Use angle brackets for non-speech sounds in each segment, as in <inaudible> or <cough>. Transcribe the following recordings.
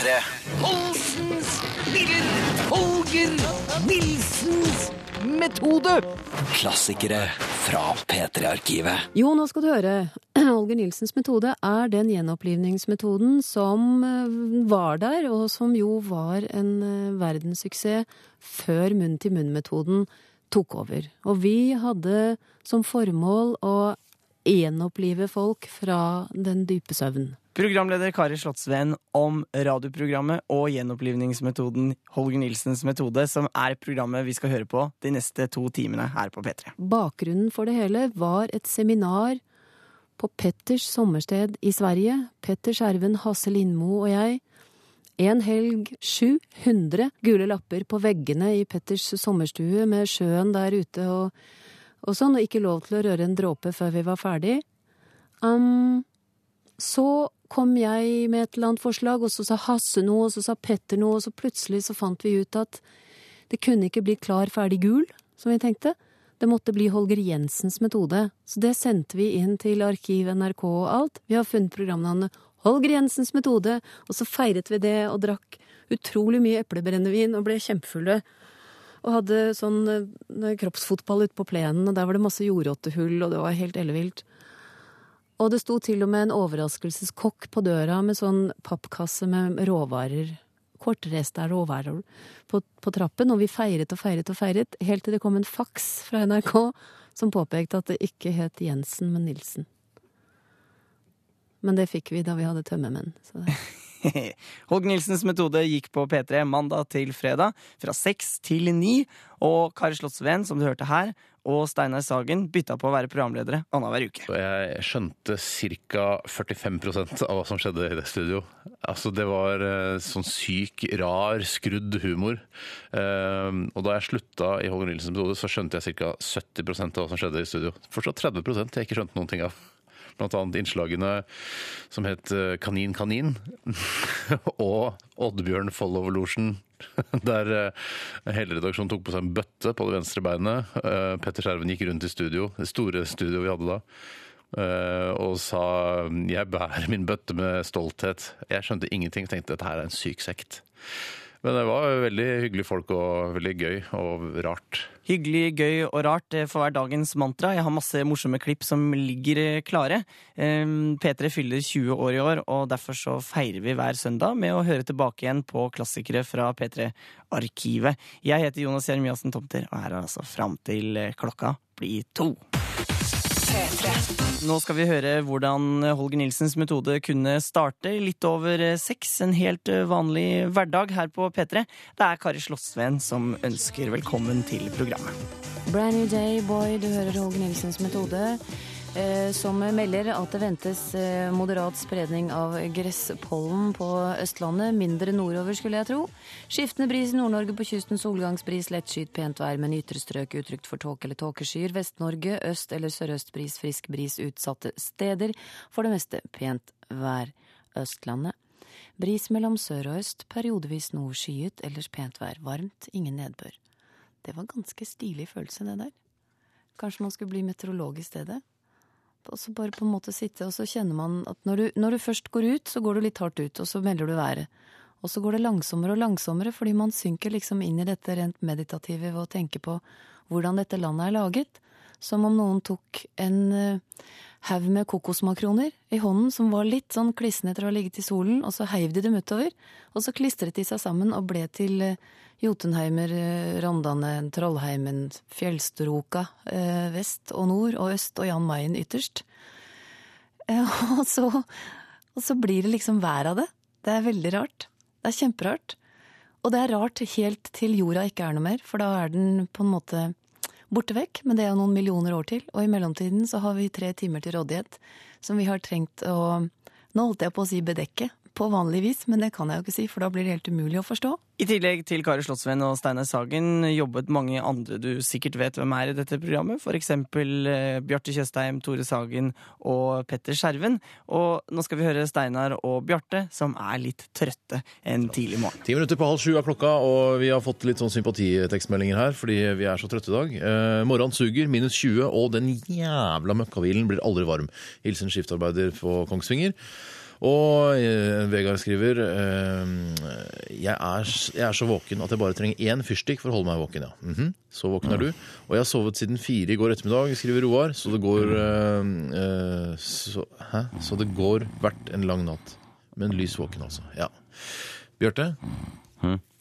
P3. Holsens Biller Holger Nilsens metode. Klassikere fra P3-arkivet. Jo, nå skal du høre. <clears throat> Holger Nilsens metode er den gjenopplivningsmetoden som eh, var der, og som jo var en eh, verdenssuksess før munn-til-munn-metoden tok over. Og vi hadde som formål å gjenopplive folk fra den dype søvn. Programleder Kari Slottsveen om radioprogrammet og gjenopplivningsmetoden Holger Nilsens metode, som er programmet vi skal høre på de neste to timene her på P3. Bakgrunnen for det hele var et seminar på Petters sommersted i Sverige. Petter Skjerven, Hasse Lindmo og jeg. En helg 700 gule lapper på veggene i Petters sommerstue med sjøen der ute og, og sånn, og ikke lov til å røre en dråpe før vi var ferdig. Um, så kom jeg med et eller annet forslag, og så sa Hasse noe, og så sa Petter noe, og så plutselig så fant vi ut at det kunne ikke bli klar, ferdig, gul, som vi tenkte. Det måtte bli Holger Jensens metode. Så det sendte vi inn til arkiv, NRK og alt. Vi har funnet programnavnet Holger Jensens metode, og så feiret vi det og drakk utrolig mye eplebrennevin og ble kjempefulle. Og hadde sånn eh, kroppsfotball ute på plenen, og der var det masse jordrottehull, og det var helt ellevilt. Og det sto til og med en overraskelseskokk på døra med sånn pappkasse med råvarer. Kortreiste råvarer på, på trappen, og vi feiret og feiret og feiret, helt til det kom en faks fra NRK som påpekte at det ikke het Jensen, men Nilsen. Men det fikk vi da vi hadde tømmermenn. Så det. <laughs> Holger Nilsens metode gikk på P3 mandag til fredag fra seks til ni. Og Kari Slottsveen, som du hørte her, og Steinar Sagen bytta på å være programledere annenhver uke. Jeg skjønte ca. 45% av hva som skjedde i det studio. Altså, det var eh, sånn syk, rar, skrudd humor. Eh, og da jeg slutta i Holger Nilsens metode, så skjønte jeg ca. 70% av hva som skjedde i studio. Fortsatt 30 jeg ikke skjønte noen ting av. Annet innslagene som het eh, Kanin kanin <laughs> og Oddbjørn Follover-losjen. <laughs> Der eh, hele redaksjonen tok på seg en bøtte på det venstre beinet. Eh, Petter Skjerven gikk rundt i studio, det store studioet vi hadde da, Uh, og sa 'jeg bærer min bøtte med stolthet'. Jeg skjønte ingenting og tenkte dette her er en syk sekt. Men det var veldig hyggelige folk og veldig gøy og rart. Hyggelig, gøy og rart det får være dagens mantra. Jeg har masse morsomme klipp som ligger eh, klare. Ehm, P3 fyller 20 år i år, og derfor så feirer vi hver søndag med å høre tilbake igjen på klassikere fra P3-arkivet. Jeg heter Jonas Jeremiassen Tomter, og her er altså fram til eh, klokka blir to. Nå skal vi høre hvordan Holger Nilsens metode kunne starte litt over eh, seks. En helt eh, vanlig hverdag her på P3. Det er Kari Slottsveen som ønsker velkommen til programmet. Brand new day, boy. Du hører Holger Nilsens metode. Eh, som melder at det ventes eh, moderat spredning av gresspollen på Østlandet. Mindre nordover, skulle jeg tro. Skiftende bris i Nord-Norge på kysten, solgangsbris, lettskyet pent vær, men ytre strøk utrygt for tåke eller tåkeskyer. Vest-Norge øst- eller sørøstbris, frisk bris utsatte steder. For det meste pent vær. Østlandet. Bris mellom sør og øst, periodevis noe skyet, ellers pent vær. Varmt, ingen nedbør. Det var ganske stilig følelse, det der. Kanskje man skulle bli meteorolog i stedet? Og så bare på en måte sitte, og så kjenner man at når du, når du først går ut, så går du litt hardt ut, og så melder du været. Og så går det langsommere og langsommere, fordi man synker liksom inn i dette rent meditative ved å tenke på hvordan dette landet er laget. Som om noen tok en eh, haug med kokosmakroner i hånden som var litt sånn klissende etter å ha ligget i solen, og så heiv de dem utover. Og så klistret de seg sammen og ble til eh, Jotunheimer, eh, Rondane, Trollheimen, Fjellstroka vest og nord, og øst og Jan Mayen ytterst. <laughs> Og, så, og så blir det liksom vær av det. Det er veldig rart. Det er kjemperart. Og det er rart helt til jorda ikke er noe mer, for da er den på en måte borte vekk. Men det er jo noen millioner år til, og i mellomtiden så har vi tre timer til rådighet som vi har trengt å Nå holdt jeg på å si bedekke, på vanlig vis, men det kan jeg jo ikke si, for da blir det helt umulig å forstå. I tillegg til Kari Slottsveen og Steinar Sagen jobbet mange andre du sikkert vet hvem er i dette programmet. For eksempel eh, Bjarte Tjøstheim, Tore Sagen og Petter Skjerven. Og nå skal vi høre Steinar og Bjarte, som er litt trøtte en tidlig morgen. Ti minutter på halv sju er klokka, og vi har fått litt sånn sympatitekstmeldinger her fordi vi er så trøtte i dag. Eh, morgenen suger, minus 20, og den jævla møkkahvilen blir aldri varm. Hilsen skiftarbeider på Kongsvinger. Og eh, Vegard skriver eh, jeg, er, jeg er så våken at jeg bare trenger én fyrstikk for å holde meg våken. ja. Mhm. Så våken er du. Og jeg har sovet siden fire i går ettermiddag, skriver Roar. Så det går eh, eh, så, Hæ? Så det går hvert en lang natt. Men lys våken, altså. Ja. Bjarte?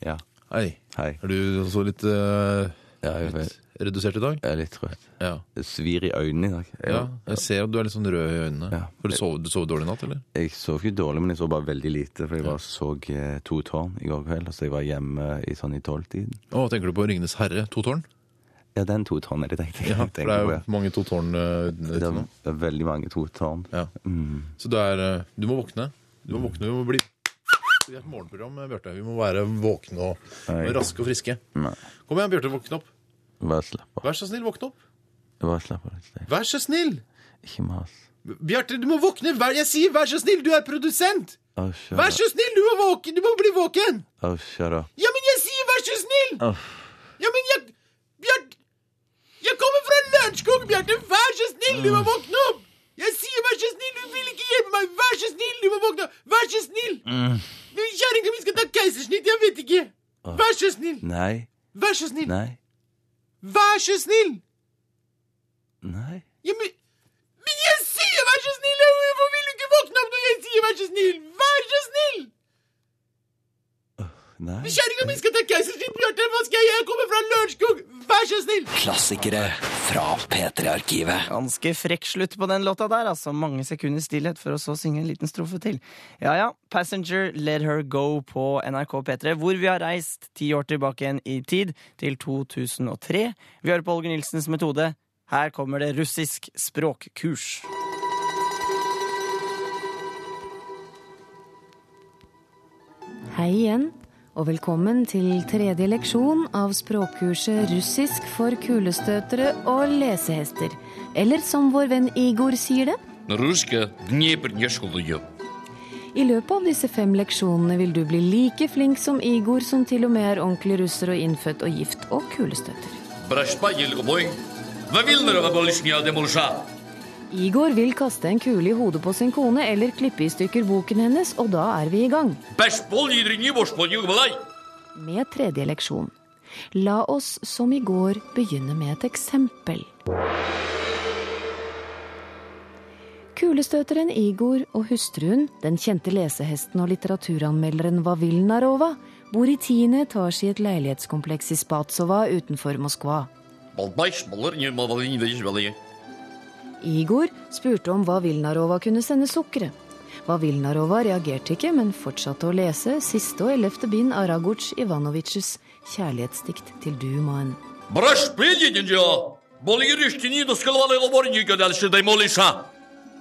Ja. Hei. Hei. Er du så litt, eh, Ja, jeg, vet, redusert i dag? jeg er litt trøtt. Ja. Det svir i øynene i dag. Jeg, ja. Jeg ser at du er litt sånn rød i øynene. Ja. For du sov, du sov dårlig i natt, eller? jeg sov ikke dårlig, men jeg sov bare veldig lite. For jeg bare så eh, to tårn i går kveld, så jeg var hjemme i sånn i tolvtiden. Å, tenker du på Ringenes herre, to tårn? Ja, den to tårn er det tenkte jeg. Ja, <laughs> for det er på, jo ja. mange to tårn eh, Det er, det er veldig mange to tårn. Ja. Mm. Så du er eh, Du må våkne. Du må våkne, vi må bli Vi er et morgenprogram, Bjarte. Vi må være våkne og, og raske og friske. Nei, Kom igjen, Bjarte, våkne opp. Bare slapp av. Vær så snill, våkne opp. Bare slapp av litt. Vær så snill! Ikke mas. Bjarte, du må våkne! Vær, jeg sier vær så snill, du er produsent! Oh, Vær så snill, du må våken! Du må bli våken! Oh, shut up. Ja, men jeg sier vær så snill! Oh. Ja, men jeg Bjarte Jeg kommer fra Lørenskog, Bjarte! Vær så snill, du må våkne opp! Jeg sier vær så snill, du vil ikke hjelpe meg! Vær så snill, du må våkne opp! Vær så snill! Kjerringa mi skal ta keisersnitt, jeg vet ikke! Vær så snill! Nei, Vær så snill! nei, Vær så snill! nei. Ja, men, men jeg sier vær så snill! Hvorfor vil du ikke våkne opp når jeg sier vær så snill? Vær så snill! Nei. Kjerringa mi skal ta keisersnitt, Bjarte! Hva skal jeg? Jeg kommer fra Lørenskog! Vær så snill! Klassikere fra P3-arkivet. Ganske frekk slutt på den låta der, altså. Mange sekunder stillhet for å så synge en liten strofe til. Ja ja, Passenger Let Her Go på NRK P3, hvor vi har reist ti år tilbake igjen i tid, til 2003. Vi hører på Olger Nilsens metode. Her kommer det russisk språkkurs. Hei igjen, og velkommen til tredje leksjon av språkkurset Russisk for kulestøtere og lesehester. Eller som vår venn Igor sier det I løpet av disse fem leksjonene vil du bli like flink som Igor, som til og med er ordentlig russer og innfødt og gift og kulestøter. Igor vil kaste en kule i hodet på sin kone eller klippe i stykker boken hennes, og da er vi i gang. Med tredje leksjon. La oss som i går begynne med et eksempel. Kulestøteren Igor og hustruen, den kjente lesehesten og litteraturanmelderen Vavilnarova, bor i tiende etasje i et leilighetskompleks i Spatsova utenfor Moskva. Igor spurte om hva Vilnarova kunne sende sukkeret. Hva Vilnarova reagerte ikke, men fortsatte å lese siste og ellevte bind av Raguc Ivanovics kjærlighetsdikt til dumaen.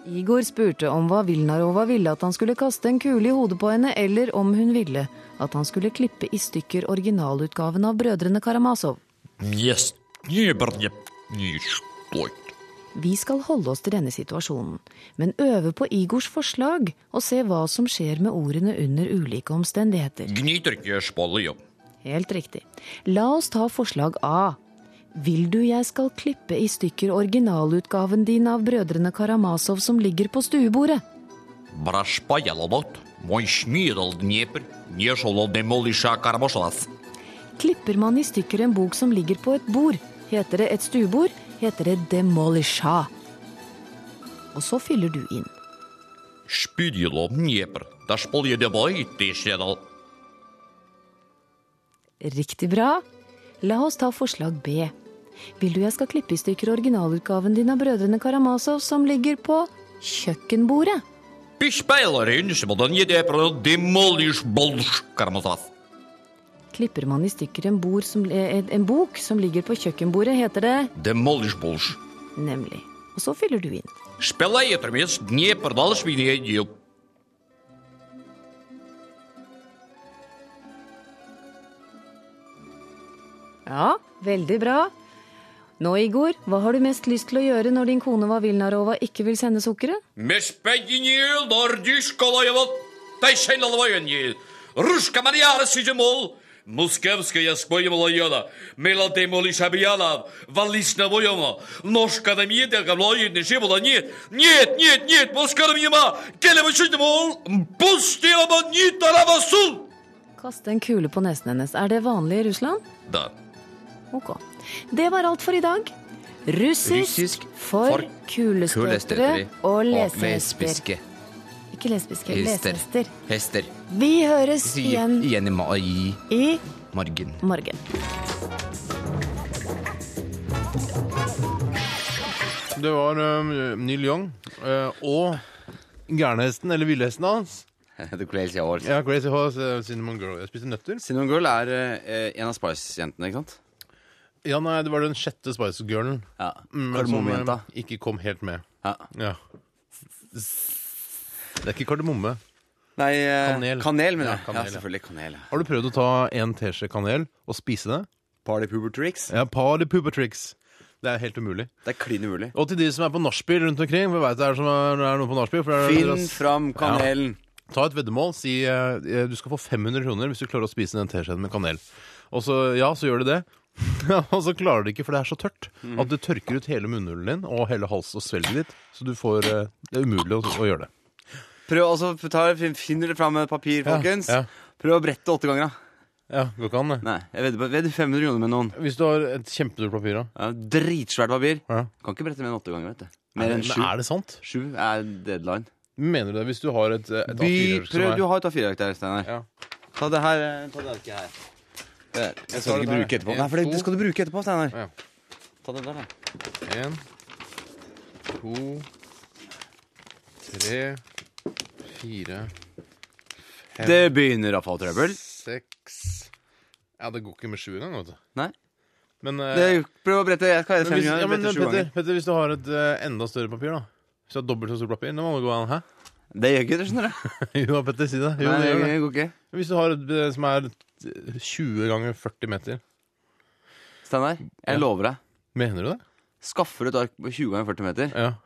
Igor spurte om hva Vilnarova ville at han skulle kaste en kule i hodet på henne, eller om hun ville at han skulle klippe i stykker originalutgaven av Brødrene Karamazov. Yes vi skal holde oss til denne situasjonen, men øve på Igors forslag og se hva som skjer med ordene under ulike omstendigheter. Helt riktig. La oss ta forslag A. Vil du jeg skal klippe i stykker originalutgaven din av Brødrene Karamasov som ligger på stuebordet? Klipper man i stykker en bok som ligger på et bord, heter det et stuebord heter det demolisha. Og så fyller du inn. Riktig bra. La oss ta forslag B. Vil du jeg skal klippe i stykker originalutgaven din av Brødrene Karamazov som ligger på kjøkkenbordet? Karamazov klipper man i stykker en, som, eh, en bok som ligger på kjøkkenbordet, heter det Demolish-bolsh. Nemlig. Og så fyller du inn. Spille etter mens Dneperdals. Ja, veldig bra. Nå, Igor, hva har du mest lyst til å gjøre når din kone Vavilnarova ikke vil sende sukkeret? Ruska Mariare syke mål шайнал военье. Рушка Марьяра сидемол. Moskevskaja spojmolajada, Мелодемоли шабиялав, Валишна воема, Ножка да медиа гавлоидны шибула нет, нет, нет, нет, Москарам ема, Келева шитмол, Пустилама нитарава сул! Kaste en kule på nesen hennes. Er det vanlig i Russland? Да. Ok. Det var alt for i dag. Russisk, Russisk for, for kulestøtere kulestøtere og og lesehester. Ikke lesbiske, hester. lesehester. hester. Vi høres igjen igjen i mai. i Morgen. morgen. Det var uh, Neil Young uh, og gærnehesten, eller villhesten hans. <laughs> The Crazy Horse. Ja, Crazy Horse, uh, Cinnamon Girl. Jeg spiste nøtter. Cinnamon Girl er uh, en av Spice-jentene, ikke sant? Ja, nei, det var den sjette Spice Girlen. Ja. mm, men Som eh, ikke kom helt med. Ja. Ja. Det er ikke kardemomme. Nei, eh, Kanel. Kanel, mener Ja, kanel, ja, selvfølgelig. Kanel. ja. Har du prøvd å ta en teskje kanel og spise det? Party Pooper Tricks. Ja, party pooper tricks. Det er helt umulig. Det er klin umulig. Og til de som er på nachspiel rundt omkring, jeg vet det er, som er, det er noen på nachspiel for det er- Finn fram kanelen. Ta et veddemål. Si eh, du skal få 500 kroner hvis du klarer å spise den teskjeen med kanel. Og så, ja, så gjør du det. <laughs> og så klarer du ikke, for det er så tørt, at det tørker ut hele munnhulen din og hele hals og svelget ditt. Så du får eh, Det er umulig å, å gjøre det. Prøv også, ta, Finner dere fram et papir, folkens? ja. Prøv å brette åtte ganger, da. Ja, går ikke an, det. Nei, jeg vedder ved vedder 500 kroner med noen. Hvis du har et kjempedurt papir, da. Ja, dritsvært papir. Ja. Kan ikke brette mer enn åtte ganger, vet du. Mer enn sju. er det sant? Sju er deadline. Mener du det? Hvis du har et, et A4-ark som prøv, du har et A4-ark der, Steinar. Ja. Ta det her. eh, Ta det ikke her. Der. Jeg tar skal ikke bruke etterpå. En, Nei, for det, det skal du bruke etterpå, Steinar. Ja. Ta det der, da. En, to, tre, fire, Det begynner få trøbbel. seks Ja, det går ikke med sju engang, vet du. Nei. Men, eh, Det, prøv å brette. Jeg skal det men fem hvis, ganger. ja, men brette sju Petter, ganger. Petter, hvis du har et eh, enda større papir, da Hvis du har dobbelt så stort papir, det må jo gå an, hæ? Det gjør ikke det, skjønner du. <laughs> jo, Petter, si det. Jo, Nei, det det gjør det. går ikke. Hvis du har et eh, som er eh, 20 ganger 40 meter, Steinar, jeg lover deg. mener du det? Skaffer du et ark på 20 ganger 40 meter, Ja. <laughs>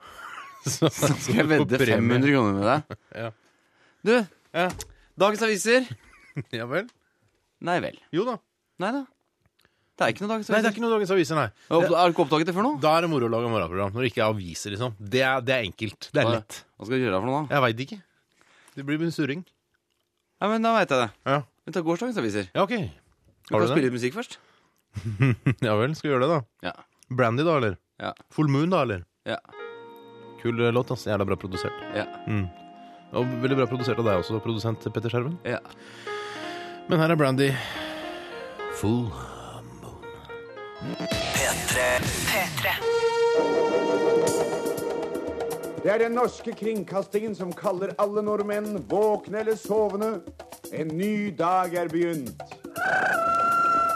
Så, så skal jeg vedde 500 kroner med deg. Ja. Du, Ja. dagens aviser. <laughs> ja vel? Nei vel. Jo da. Nei da. Det er ikke noe dagens Nei, det er aviser. ikke noe Dagens Aviser, nei. Har du ikke oppdaget det før nå? Da er det moro å lage morgenprogram. Når det ikke er aviser, liksom. Det er, det er enkelt. Det er Hva- lett. Hva skal du gjøre for noe, da? Jeg veit ikke. Det blir en surring. Ja, men Da veit jeg det. Ja. Vi tar gårsdagens aviser. ja, OK. Vi Har kan du spille det? litt musikk først. <laughs> Ja vel, skal vi gjøre det, da? Ja. Brandy, da, eller? Ja. Full Moon, da, eller? Ja. Kul eh, låt. ass. Jævla bra produsert. Ja. Mm. Og veldig bra produsert av deg også, produsent Petter Skjermen. ja. Men her er Brandy. Full Det er den norske kringkastingen som kaller alle nordmenn, våkne eller sovende. En ny dag er begynt.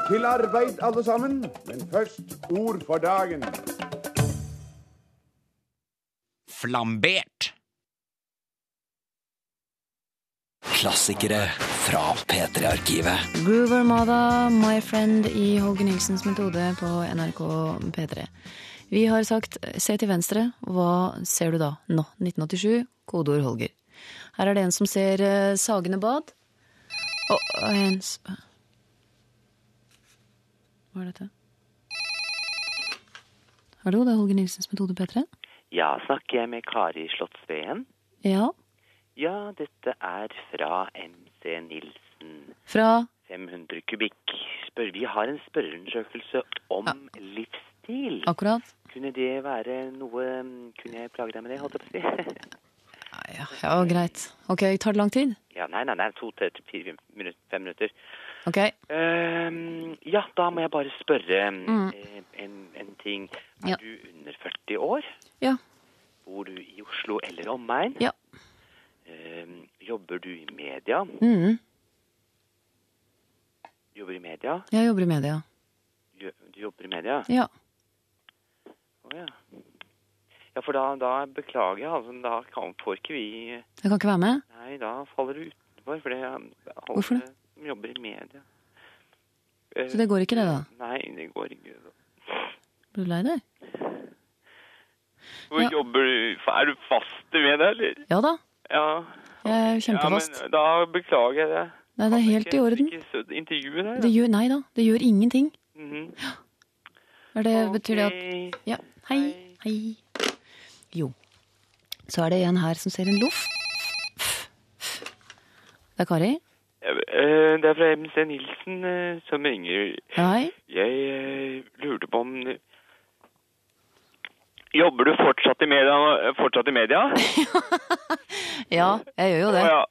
Til arbeid, alle sammen, men først ord for dagen. Flambert. Klassikere fra P3-arkivet. Groove Armada, My Friend i Holger Nilsens metode på NRK P3. Vi har sagt se til venstre, hva ser du da? Nå, 1987, kodeord Holger. Her er det en som ser eh, Sagene bad. Og en Hva er dette? Hallo, det er Holger Nilsens metode P3. Ja, snakker jeg med Kari Slottsveen? Ja, Ja, dette er fra MC Nilsen. fra 500 kubikk. Spør, vi har en spørreundersøkelse om livsstil. akkurat. Kunne det være noe Kunne jeg plage deg med det, holdt jeg på å si? <laughs> Ja, ja, greit. Ok, tar det lang tid? ja, nei, nei, nei. To til fire minutter, fem minutter. Ok. Uh, ja, da må jeg bare spørre Mm. eh, en, en ting. Er Ja. du under 40 år? Ja. Bor du i Oslo eller omegn? Ja. Ehm, jobber du i media? Mm. Jobber i media? Jeg jobber i media. Du jobber i media? Ja. Å ja. Ja, for da, da beklager jeg, altså. Da kan, får ikke vi Jeg kan ikke være med? Nei, da faller du utenfor, for det er alle Hvorfor det? som jobber i media. Eh, Så det går ikke det, da? Nei, det går ikke. Da. Blir du lei deg? Hvor Ja. jobber du? Er du fast i media, eller? Ja da. Ja. Jeg er kjempefast. Ja, men da beklager jeg det. Nei, det er helt i orden. Ikke intervjuet der, Det gjør, nei da, det gjør ingenting. Mhm. Er det, Betyr det at Ja, hei, hei. Jo. Så er det en her som ser en loff. Det er Kari. Eh, Det er fra MC Nilsen eh, som ringer. Hei. Jeg eh, lurte på om Jobber du fortsatt i media? Fortsatt i media? <laughs> Ja, jeg gjør jo det. Ja.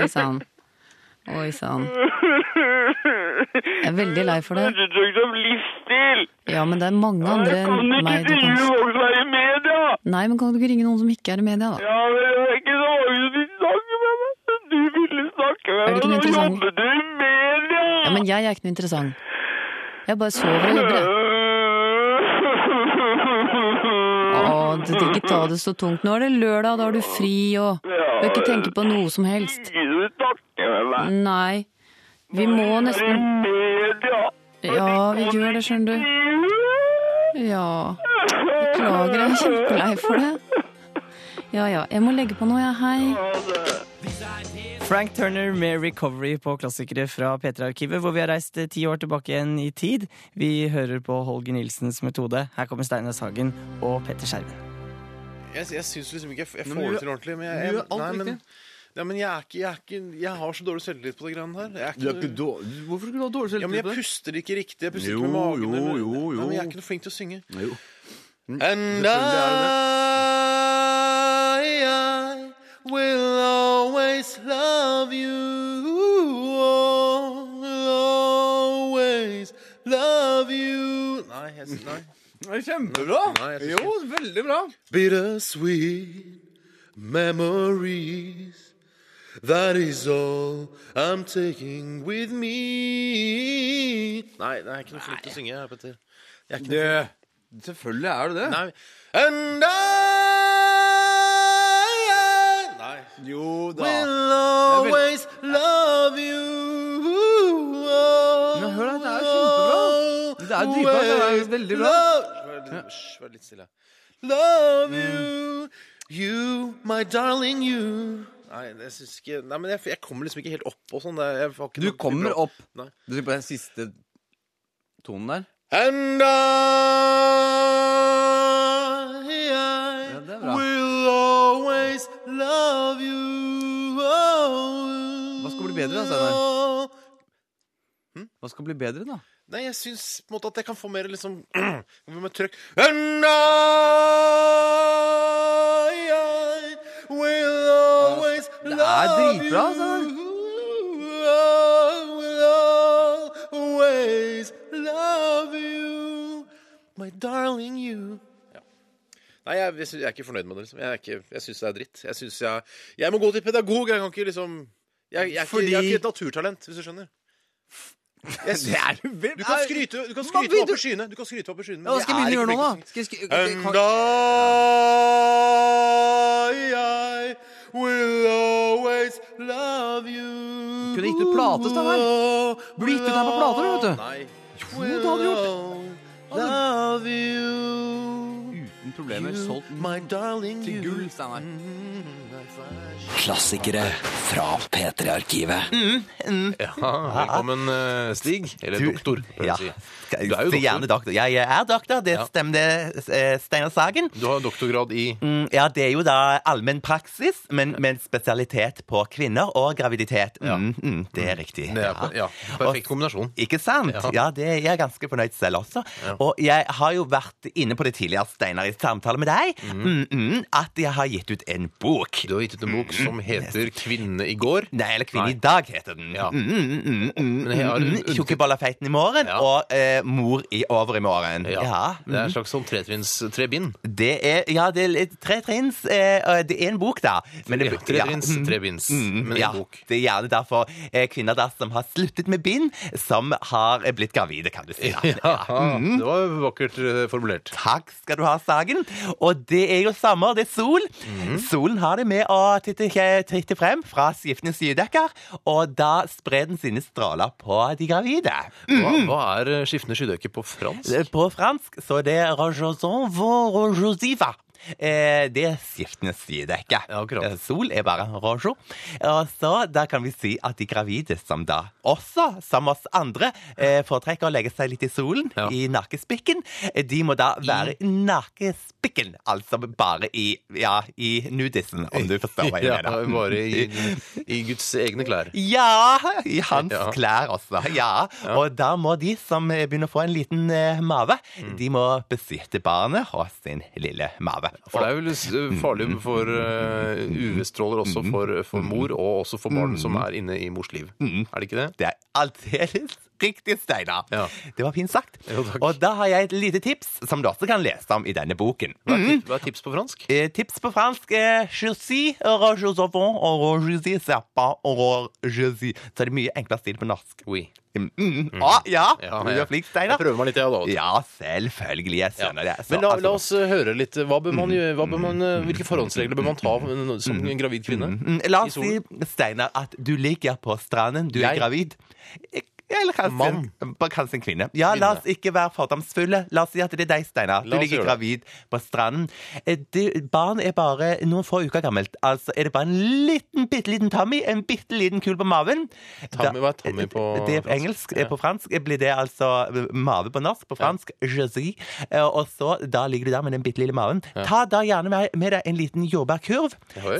Oi sann. Oi sann. Jeg er veldig lei for det. Du tok som livsstil! Ja, men det er mange andre enn meg. Kan du ikke ringe noen som er i media? Nei, men kan du ikke ringe noen som ikke er i media, da? Ja, men det er ikke så mange som snakke med meg. Du ville snakke med meg, nå interessant? jobber du i media! Ja, men jeg er ikke noe interessant. Jeg bare sover og jobber, jeg. Å, du skal ikke ta det så tungt. Nå er det lørdag, da har du fri og bør ikke tenke på noe som helst. Nei. Vi må nesten Ja, vi gjør det, skjønner du. Ja. Beklager, jeg er kjempelei for det. Ja ja, jeg må legge på noe, jeg. Hei. Frank Turner med 'Recovery' på klassikere fra P3-arkivet, hvor vi har reist eh, ti år tilbake igjen i tid. Vi hører på Holger Nilsens metode. Her kommer Steinar Sagen og Petter Skjerven. Jeg, jeg syns liksom ikke jeg, jeg får det til ordentlig. Men jeg, jeg, nei, men, ja, men jeg er ikke Jeg, er ikke, jeg har så dårlig selvtillit på det greiene her. Jeg er Du er ikke dårlig- Hvorfor skulle du ha dårlig Ja, men jeg puster ikke riktig. Jeg puster Jo, ikke med magen. jo, jo, jo. Nei, men jeg er ikke noe flink til å synge. Jo. And I, I will always love you. Always love you. Nei, jeg, nei. Det er kjempebra! Nei, jeg Jo, veldig bra. Bittersweet memories. That is all I'm taking with me. Nei, det er ikke noe flink til å synge, Petter. Er Det, selvfølgelig er du det. Nei. And I. Jo da. We'll always love you. Men hør da, det er kjempebra. Det er dypa, det er veldig bra. Hysj, vær litt stille. Love you, you, my darling you. Nei, jeg syns ikke Nei, men jeg, jeg kommer liksom ikke helt opp og sånn. Jeg, jeg Du kommer opp. Nei. Du tenker på den siste tonen der? And I, love you. Hva skal bli bedre da, Steinar? Hva skal bli bedre, da? Nei, jeg syns på en måte at jeg kan få mer liksom <clears throat> Med trøkk. And I, I will always Det er dritbra, love Steinar. you. Always love you. My darling you. Nei, jeg, jeg, jeg er ikke fornøyd med det. liksom. Jeg, er ikke- jeg syns det er dritt. Jeg synes jeg, jeg må gå til pedagog. Jeg kan ikke liksom Jeg, jeg, er, ikke, jeg er ikke et naturtalent, hvis du skjønner. Jeg <laughs> Det er jo vel- du kan skryte, du kan skryte opp i skyene. Du kan skryte opp i skyene. Ja, hva skal jeg begynne å gjøre nå, da? Skal jeg skry- And kan- I, I will always love you. Kunne gitt ut plate, Steinar. Burde gitt ut her på plater, vet du. Nei. Jo, det hadde du gjort. Love you. Uten problemer. Solgt My darling til you. gull, Steinar. Klassikere fra P3-arkivet. Ja, velkommen, eh, Stig. Eller Du- doktor, prøver Ja. jeg å si. Du er jo gjerne doktor. doktor. Ja, jeg er doktor, det Ja. stemmer, det, Steinar Sagen. Du har doktorgrad i Mm, Ja, det er jo da allmenn praksis, men med spesialitet på kvinner og graviditet. Mm, mm, det er riktig. Det er, ja, perfekt kombinasjon. Ikke sant? Ja. Det er jeg ganske fornøyd selv også. Og jeg har jo vært inne på det tidligere, Steinar, i samtale med deg, mm, mm, at jeg har gitt ut en bok. Du har gitt ut en bok som heter 'Kvinne i går'. Nei, eller Kvinne Nei. i dag heter den. Ja. Mm, mm, mm, mm, mm, mm, mm. Tjukkebollafeiten i morgen, og eh, Mor i over i morgen. Ja. Ja. Det er en slags sånn tretrinns tre bind. Det er, ja, det er litt tre trinns. Eh, det er en bok, da. Men det- Ja, tre trinns, mm, tre binds, mm, men en ja, bok. Det er gjerne derfor eh, kvinner der som har sluttet med bind, som har eh, blitt gravide, kan du si. da. <laughs> Ja, det var vakkert eh, formulert. Takk skal du ha, Sagen. Og det er jo sommer, det er sol. Mhm. Solen har det med å titte, titte frem fra skiftende skydekker, og da sprer den sine stråler på de gravide. Hva, hva er eh, skiftende skydekke på fransk? På fransk så det er rajouson vont rojosiva. Eh, det er skiftende sidedekke. Ja, Sol er bare rojo. Og så da kan vi si at de gravide som da også, som oss andre, eh, foretrekker å legge seg litt i solen, i nakespikken, eh, de må da være i nakespikken. Altså bare i, ja, i nudisen, om du forstår hva jeg <laughs> Ja, bare i, <laughs> i Guds egne klær. Ja, i hans Ja. klær også. Ja. Og da må de som eh, begynner å få en liten eh, mave, Mm. de må besitte barnet og sin lille mave. For det er vel farlig for uh, UV-stråler også for, for mor, og også for barn som er inne i mors liv. Er det ikke det? Det er aldeles riktig, Steinar. Det var fint sagt. og da har jeg et lite tips som du også kan lese om i denne boken. Hva er, tip, hva er tips på fransk? Eh, tips på fransk er suis Så er det mye enklere stil på norsk. Oui. Mm, mm. Ah, ja, Ja, du er flink, Steinar. Prøver meg litt, jeg, da. Ja, selvfølgelig. Jeg skjønner det. Så, Men la, altså- la oss uh, høre litt. Hva bør man, gjøre- hva bør man, uh, hvilke forhåndsregler bør man ta Som som gravid kvinne? Mm, La oss si? Steinar, at du ligger på stranden, du er Jeg? Gravid. Eller kanskje, Mann. En, kanskje en kvinne. Ja, la oss ikke være fordomsfulle. La oss si at det er deg, Steinar. Du ligger gravid på stranden. Du, barn er bare noen få uker gammelt. Altså er det bare en liten, bitte liten Tommy, en bitte liten kul på maven. Tommy, hva er Tommy på Det er på engelsk. Ja. På fransk blir det altså eh, mave på norsk. På fransk. Eh, Og så da ligger du der med den bitte lille maven. Ta da gjerne med, med deg en liten jordbærkurv.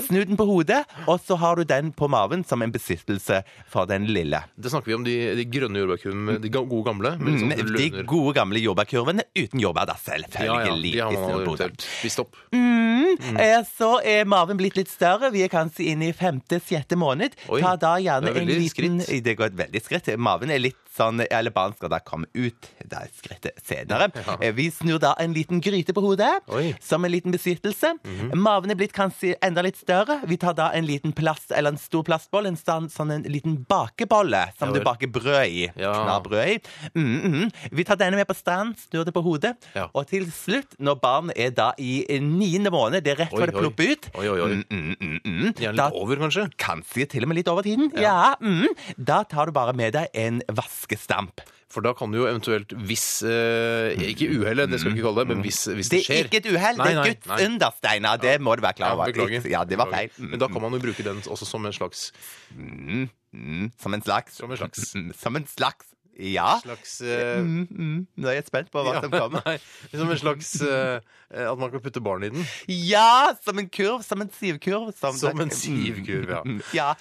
Snu den på hodet, og så har du den på maven som en besittelse for den lille. Det snakker vi om de, de grønne jordbærkurvene, de gode gamle. Med Mm, sånn de gode gamle jordbærkurvene uten jordbær, da, Ja, ja, selvfølgelig. de har man spist opp. Mm. Eh, Så er maven blitt litt større. Vi er kanskje inne i femte-sjette måned. Oi, Ta da gjerne er en liten skritt. Det går et veldig skritt. Maven er litt sånn Alle barn skal da komme ut det er skrittet senere. <laughs> Ja. Eh, Vi snur da en liten gryte på hodet Oi. Som en liten besittelse. Maven er blitt kanskje enda litt større. Vi tar da en liten plast, eller en stor plastboll, en sånn, sånn en liten bakebolle som du baker brød i. Ja. Knar brød i. Mm, -hmm. Vi tar denne med på strand, snur det på hodet. Ja. Og til slutt, når barnet er da i niende måned, det er rett før det plopper ut Oi, oi, oi. Mm, mm, mm, mm. Gjerne litt over, kanskje? Kanskje til og med litt over tiden. Ja. mm. Da tar du bare med deg en vaskestamp. For da kan du jo eventuelt, hvis eh, Ikke uhellet, det skal vi ikke kalle det, men hvis, hvis Det det er ikke et uhell, det Nei, er gutt Guds nei. under, Steinar. Det må du være klar Ja, over. beklager. Ja, det var feil. Mm, Men da kan man jo bruke den også som en slags mm, mm. Som en slags Som en slags Mm, Som en slags Ja. slags eh, Mm, mm. Nå er jeg spent på hva ja, som kommer. Nei, som en slags eh, At man kan putte barn i den. Ja, som en kurv, som en sivkurv. Som, Som en sivkurv, ja. Mm, ja.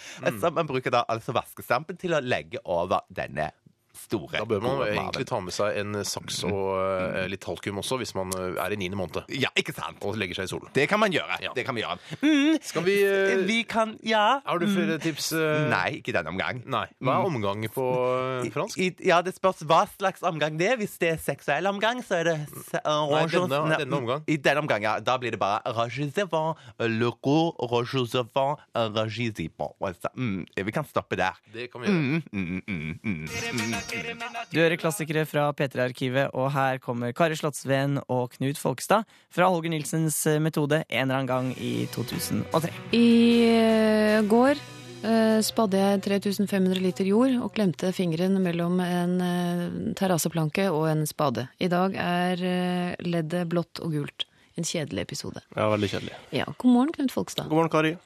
Så man bruker da altså vaskestampen til å legge over denne store Da bør man egentlig ta med seg en saks og eh, litt talkum også, hvis man eh, er i niende måned Ja, ikke sant? og legger seg i solen. Det kan man gjøre. Ja. Det kan vi gjøre. Mm, Skal vi eh, vi kan Ja. Har du flere mm. tips? eh? Nei, ikke denne omgang. Nei. Hva er omgang på eh, fransk? I, ja, Det spørs hva slags omgang det er. Hvis det er seksuell omgang, så er det se- Nei, denne- Nei, denne omgang. I denne omgang, ja. Da blir det bare rajusevant, le go, rajusevant, rajusipon. Altså, mm, Vi kan stoppe der. Det kan vi gjøre. Mm, mm, mm, mm, mm. Du hører klassikere fra P3-arkivet, og her kommer Kari Slottsveen og Knut Folkestad fra Holger Nilsens eh, metode en eller annen gang i 2003. I uh, går uh, spadde jeg 3500 liter jord og klemte fingeren mellom en uh, terrasseplanke og en spade. I dag er leddet blått og gult. En kjedelig episode. Ja, veldig kjedelig. Ja, God morgen, Knut Folkestad. God morgen, Kari.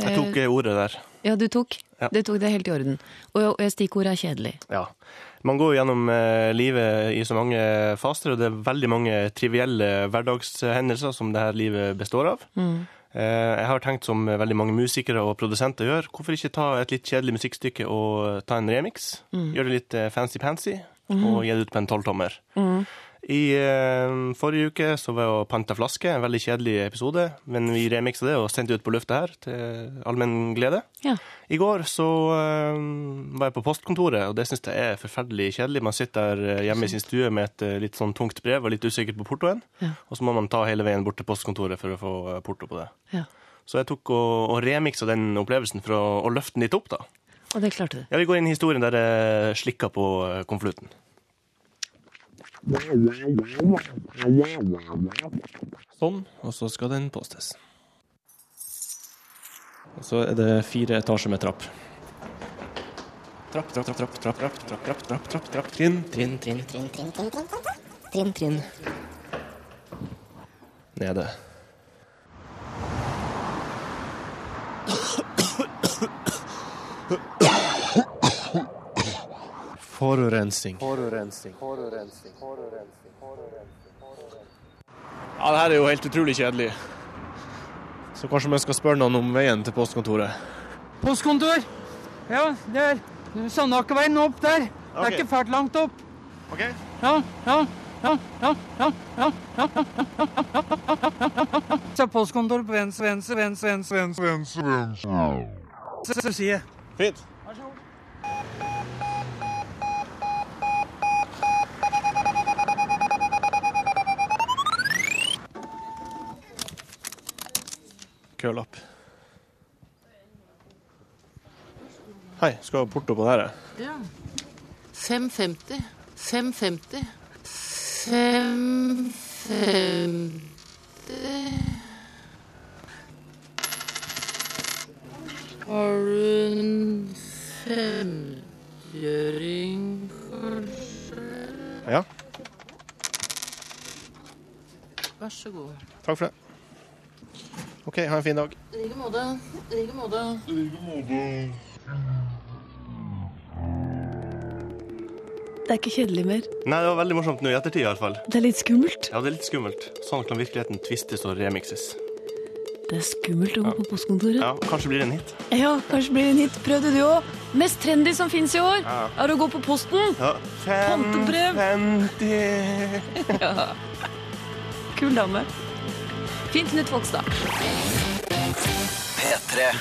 Jeg tok ordet der. Ja, du tok. Ja. Du tok det helt i orden. Og og stikkordet er kjedelig. Ja. Man går gjennom eh, livet i så mange faser, og det er veldig mange trivielle hverdagshendelser som dette livet består av. Mm. Eh, Jeg har tenkt som veldig mange musikere og produsenter gjør, hvorfor ikke ta et litt kjedelig musikkstykke og ta en remix? Mm. Gjøre det litt eh, fancy-pansy, mm. og gi det ut på en tolvtommer. Mm. I uh, forrige uke så var jeg og panta flaske, en veldig kjedelig episode, men vi remiksa det og sendte ut på lufta her til allmenn glede. Ja. I går så uh, var jeg på postkontoret, og det syns jeg er forferdelig kjedelig. Man sitter der hjemme i sin stue med et eh, litt sånn tungt brev og litt usikker på portoen, Ja. og så må man ta hele veien bort til postkontoret for å få porto på det. Ja. Så jeg tok og, og remiksa den opplevelsen for å, å løfte den litt opp, da. Og det klarte du. Ja, Vi går inn i historien der jeg slikka på konvolutten. Sånn, og så skal den postes. Og så er det fire etasjer med trapp. Trapp, trapp, trapp, trapp, trapp, trapp, trapp, trapp, trapp, trapp, trapp, trinn, trinn, trinn, trinn, trinn, trinn, trinn, trinn, trinn. Nede. Forurensning. Ja, det her er jo helt utrolig kjedelig. Så kanskje vi skal spørre noen om veien til postkontoret. Postkontor. Ja, det er Sandakerveien opp der. Det er ikke fælt langt opp. Ok. Ja, ja, ja, ja, ja, ja, ja, ja. ja, postkontor på venstre, venstre, venstre, venstre, venstre, venstre. Fint. Kølapp. Hei, skal ha porto på det her? Ja. 550. 550. 550 Har du en femgjøring, kanskje? Ja, Vær så god. takk for det. OK, ha en fin dag. I like måte. I like måte. Det er ikke kjedelig mer. Nei, det var veldig morsomt nå i ettertid i hvert fall. Det er litt skummelt. Ja, det er litt skummelt. Sånn kan virkeligheten tvistes og remixes. Det er skummelt å gå på postkontoret. Ja, kanskje blir det en hit. Ja, kanskje blir det en hit. Prøvde du òg. Mest trendy som fins i år, Ja. er å gå på posten. Ja. Pantebrev. <laughs> ja. Kul dame. Fint Knut Folkstad.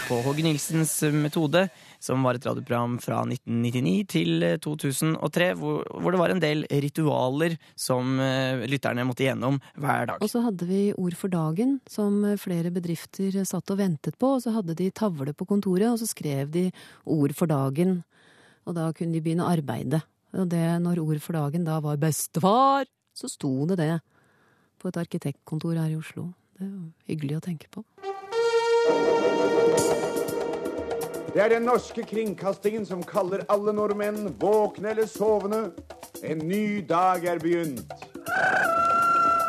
På Håge Nilsens metode, som var et radioprogram fra 1999 til 2003, hvor, hvor det var en del ritualer som eh, lytterne måtte igjennom hver dag. Og så hadde vi Ord for dagen, som flere bedrifter satt og ventet på. Og så hadde de tavle på kontoret, og så skrev de Ord for dagen. Og da kunne de begynne å arbeide. Og det, når Ord for dagen da var bestefar, så sto det det på et arkitektkontor her i Oslo. Det er jo hyggelig å tenke på. Det er den norske kringkastingen som kaller alle nordmenn, våkne eller sovende. En ny dag er begynt.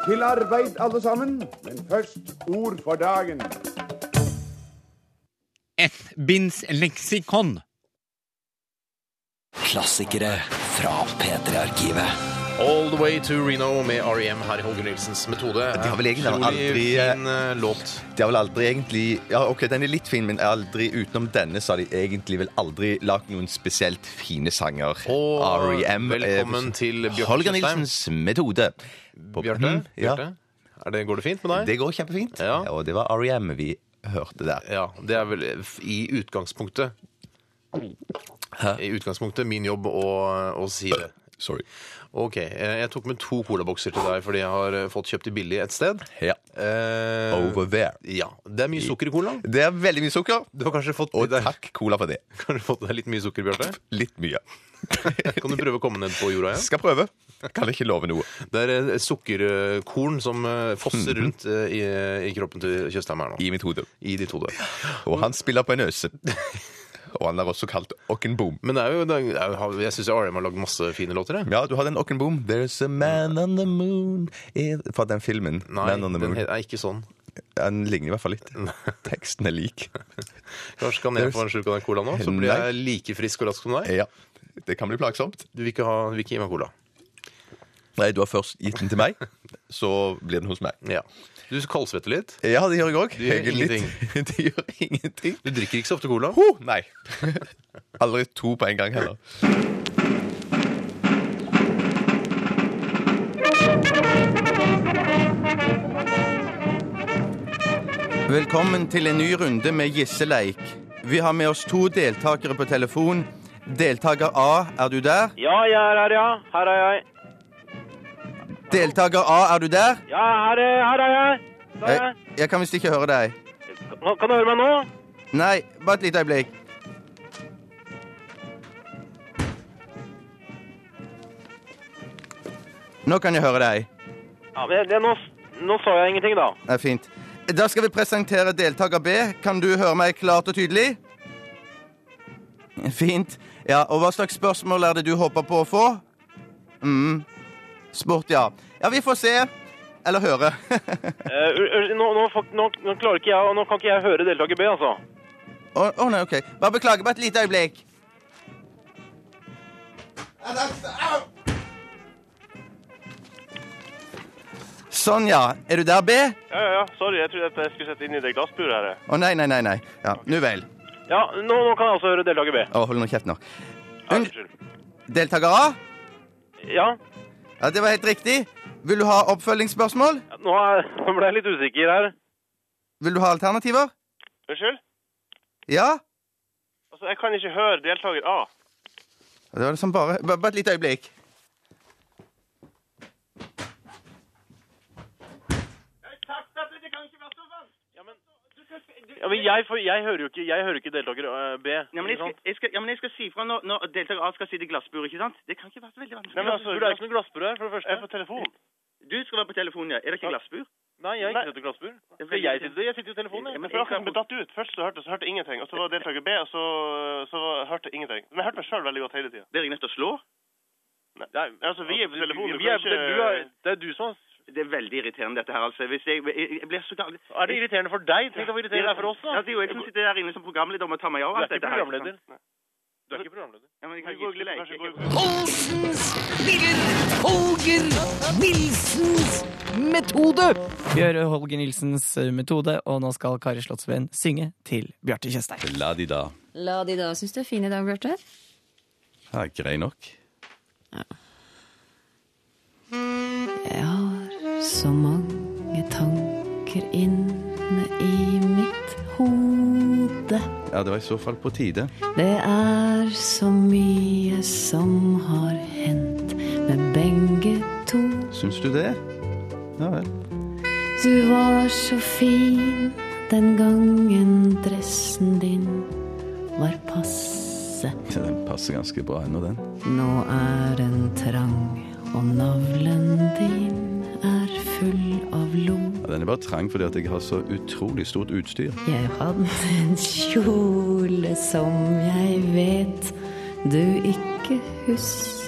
Til arbeid alle sammen, men først ord for dagen. Et binds leksikon. Klassikere fra P3-arkivet. All the way to Reno med R.E.M. her i Holger Nilsens metode. De har vel egentlig aldri fin eh, låt. De har vel aldri egentlig Ja, OK, den er litt fin, men aldri utenom denne så har de egentlig vel aldri lagd noen spesielt fine sanger. Og R.E.M. velkommen velkommen til Bjarte Holger. Nilsens metode. På- Bjarte, Mhm, ja. Bjarte? Er det, går det fint med deg? Det går kjempefint. Og det var R.E.M. vi hørte der. Ja, det er vel i utgangspunktet Hæ? I utgangspunktet min jobb å, å si det. Sorry. Ok, eh, Jeg tok med to colabokser til deg fordi jeg har eh, fått kjøpt de billig et sted. Ja. Eh, Over there. Ja. Det er mye sukker i colaen. Det er veldig mye sukker. Du har kanskje fått Og takk, Cola, for det. <laughs> Kan du fått deg litt mye sukker, Bjarte? <laughs> Litt mye. <laughs> Kan du prøve å komme ned på jorda igjen? Skal prøve. Kan ikke love noe. Det er eh, sukkerkorn som fosser rundt eh, i, i kroppen til Tjøstheim her nå. I mitt hode. I ditt hode. Og han spiller på en øse. Og han er også kalt Ockenboom. Men det er jo, det er, jeg syns RM har lagd masse fine låter. Jeg. Ja, du har den Ockenboom. There's a man on the moon Fra den filmen. Nei, Man on the den moon. er ikke sånn. Den ligner i hvert fall litt. <laughs> Teksten er lik. Kanskje kan jeg få en slurk av den colaen nå, så blir jeg like frisk og rask som deg? Ja. Det kan bli plagsomt. Du vil ikke, ha, vil ikke gi meg cola? Nei, du har først gitt den til meg, <laughs> så blir den hos meg. Ja. Du kaldsvetter litt? Ja, det gjør jeg òg. Du gjør ingenting. <laughs> det gjør ingenting. Du drikker ikke så ofte cola? Ho, nei. <laughs> Aldri to på en gang heller. Velkommen til en ny runde med gisseleik. Vi har med oss to deltakere på telefon. Deltaker A, er du der? Ja, jeg er her, ja. Her er jeg. Deltaker A, er du der? Ja, her, er- her er jeg. Der jeg. Jeg, jeg kan visst ikke høre deg. Kan- Kan du høre meg nå? Nei, bare et lite øyeblikk. Nå kan jeg høre deg. Ja, men det, nå, nå så jeg ingenting, da. Det er fint. Da skal vi presentere deltaker B. Kan du høre meg klart og tydelig? Fint. Ja, og hva slags spørsmål er det du håper på å få? mm. Sport, ja. Ja, vi får se. Eller høre. <laughs> Eh, u- u- nå, nå, nå, nå klarer ikke jeg, og nå kan ikke jeg høre deltaker B, altså. Å å, nei, OK. Bare beklager. Bare et lite øyeblikk. Sånn, ja. Er du der, B? Ja, ja, ja. Sorry, jeg trodde jeg skulle sette inn i det glassburet her. Å, nei, nei, nei. nei. Ja, Nå vel. Ja, nå, nå kan jeg altså høre deltaker B. Å, hold nå kjeft nå. Unnskyld. Deltaker A? Ja, Ja, det var helt riktig. Vil du ha oppfølgingsspørsmål? nå, er, nå <laughs> ble jeg litt usikker her. Vil du ha alternativer? Unnskyld? Ja? Altså, jeg kan ikke høre deltaker A. Det var liksom bare, bare, bare et lite øyeblikk. Ja, men jeg, får, jeg hører jo ikke, jeg hører ikke deltaker uh, B. Ja, men jeg skal, jeg skal, ja, men jeg skal si fra når, når deltaker A skal sitte i glassburet, ikke sant? Det kan ikke være så veldig vanskelig. Nei, men altså, Du er ikke noe glassbur her, for det første. Jeg er på telefon. Du skal være på telefonen, ja. Er det ikke glassbur? Nei, jeg er ikke sittet i glassbur. Skal jeg sitte? Jeg sitter jo i telefonen. Jeg. men For akkurat ble datt ut. Først så hørte så hørte ingenting, og så var deltaker B, og så, så hørte ingenting. Men jeg hørte meg sjøl veldig godt hele tida. Dere er nødt til å slå. Nei, altså, vi er på telefonen. vi er på- du har- det er du som Det er veldig irriterende, dette her, altså. Hvis jeg, jeg, jeg blir så gal... Er det irriterende for deg? Tenk deg irriterende det er for oss, da. Ja, det er jo jeg som sitter der inne som programleder og må ta meg av Du er alt ikke dette her. programleder. Du er ikke programleder. Ja, men jeg kan Vi går ikke leke. kanskje går- Olsens spiller Holger Nilsens metode. Vi hører Holger Nilsens metode, og nå skal Kari Slottsveen synge til Bjarte Tjøstheim. La de da. La de da. Syns du er fin i dag, Bjarte? Ja, grei nok. Ja. har så mange tanker inne i mitt hode. Ja, det var i så fall på tide. Det er så mye som har hendt med begge to. Syns du det? Ja vel. Du var så fin den gangen dressen din var passe. Ja, Den passer ganske bra ennå, den. Nå er den trang, og navlen din full av lom. Ja, den er bare trang fordi at jeg har så utrolig stort utstyr. Jeg hadde en kjole som jeg vet du ikke husker.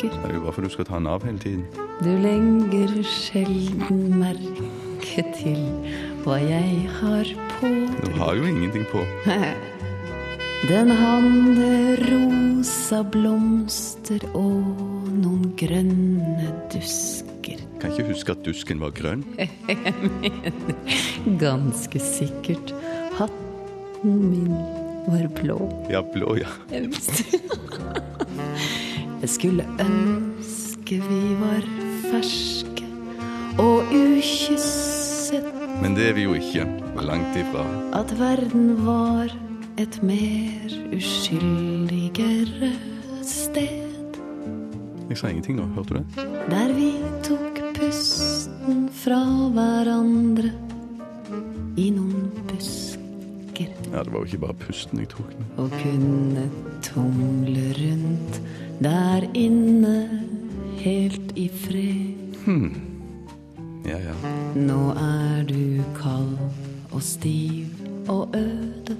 Det er jo bare for du skal ta den av hele tiden. Du legger sjelden merke til hva jeg har på. Du har jo ingenting på. <laughs> Den hadde rosa blomster og noen grønne dusker. <laughs> Kan ikke huske at dusken var grønn. Jeg mener ganske sikkert hatten min var blå. Ja, blå, ja. Jeg skulle ønske vi var ferske og ukysset. Men det er vi jo ikke. Langt ifra. At verden var et mer uskyldigere sted. Jeg sa ingenting nå, hørte du det? Der vi tok pusten fra hverandre i noen busker. Ja, det var jo ikke bare pusten jeg tok. Og kunne tumle rundt der inne helt i fred. Hmm. Ja, ja. Nå er du kald og stiv og øde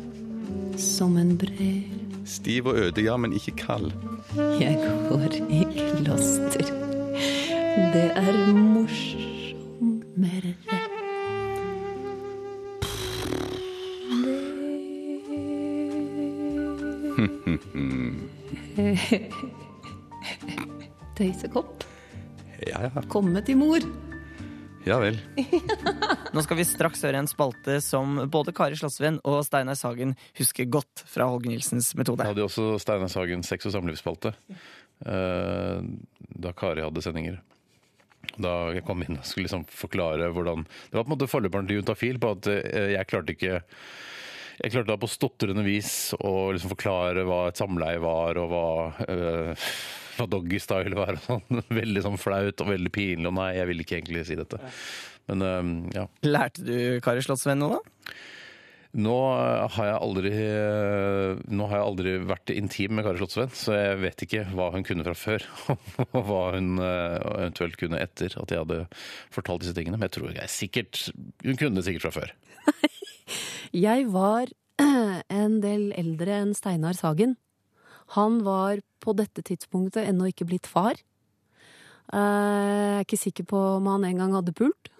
som en brev. Stiv og øde, ja, men ikke kald. Jeg går i kloster. Det er morsommere. <laughs> Tøysekopp. ja, ja. Komme til mor. Ja vel. <laughs> Nå skal vi straks høre en spalte som både Kari Slottsveen og Steinar Sagen husker godt fra Holger Nilsens metode. Jeg hadde jo også Steinar Sagen sex- og samlivsspalte eh, da Kari hadde sendinger. Da jeg kom inn og skulle liksom forklare hvordan Det var på en måte forløperen til Juntafil på at eh, jeg klarte ikke jeg klarte da på stotrende vis å liksom forklare hva et samleie var, og hva, eh, hva doggystyle var. og sånn. <laughs> Veldig sånn flaut og veldig pinlig. Og nei, jeg ville ikke egentlig si dette. Men eh, ja. Lærte du Kari Slottsveen noe, da? Nå har jeg aldri, nå har jeg aldri vært intim med Kari Slottsveen, så jeg vet ikke hva hun kunne fra før. <laughs> Og hva hun eh, eventuelt kunne etter at jeg hadde fortalt disse tingene. Men jeg tror jeg sikkert, hun kunne det sikkert fra før. <laughs> Jeg var <clears throat> en del eldre enn Steinar Sagen. Han var på dette tidspunktet ennå ikke blitt far. Eh, Jeg er ikke sikker på om han engang hadde pult.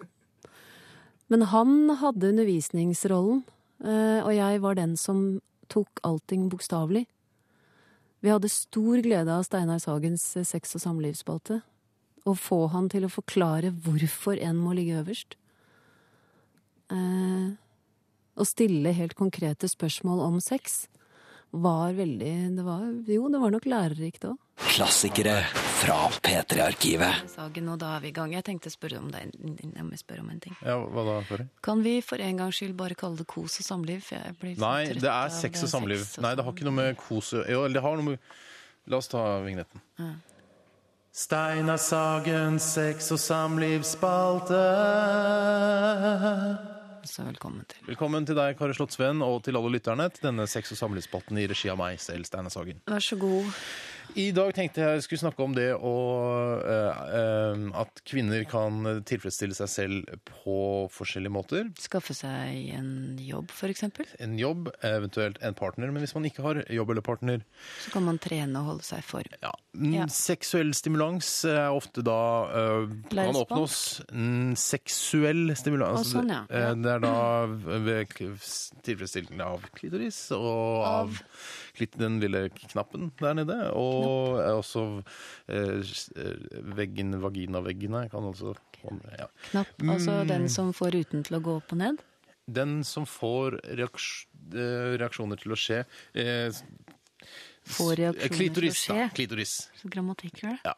Men han hadde undervisningsrollen, eh, og jeg var den som tok allting bokstavelig. Vi hadde stor glede av Steinar Sagens eh, sex- og samlivsspalte. Å få han til å forklare hvorfor en må ligge øverst. Å stille helt konkrete spørsmål om sex var veldig det var, Jo, det var nok lærerikt òg. Klassikere fra P3-arkivet. Sagen, og da er vi i gang. Jeg tenkte å spørre om deg Jeg må spørre om en ting. Ja, hva da, Kari? Kan vi for en gangs skyld bare kalle det kos og samliv? For jeg blir Nei, trøtt det er av sex og samliv. sex og Nei, det har ikke noe med kos Jo, det har noe med La oss ta vignetten. Ja. Steinar Sagens sex- og samlivsspalte. Så velkommen til. Velkommen til deg, Kari Slottsveen, og til alle lytterne til denne sex- og samlivsspalten i regi av meg selv, Steinar Sagen. Vær så god. I dag tenkte jeg skulle snakke om det å, eh, eh, at kvinner kan tilfredsstille seg selv på forskjellige måter. Skaffe seg en jobb, eksempel. En jobb, eventuelt en partner. Men hvis man ikke har jobb eller partner, Så kan man trene og holde seg i form. Ja. Ja. Seksuell stimulans er ofte da øh, kan oppnås mm, seksuell stimulans. Å, sånn, ja. Eh, Det er da ved tilfredsstillelse av klitoris og av, klit- den lille knappen der nede. Og eh, også eh, eh, veggen, vaginaveggene kan også ja. Knapp. Altså Mm. den som får ruten til å gå opp og ned. Den som får eh, reaksjoner til å skje eh, Får reaksjoner klitoris, til å da. skje. Klitoris. Så grammatikk det. Ja.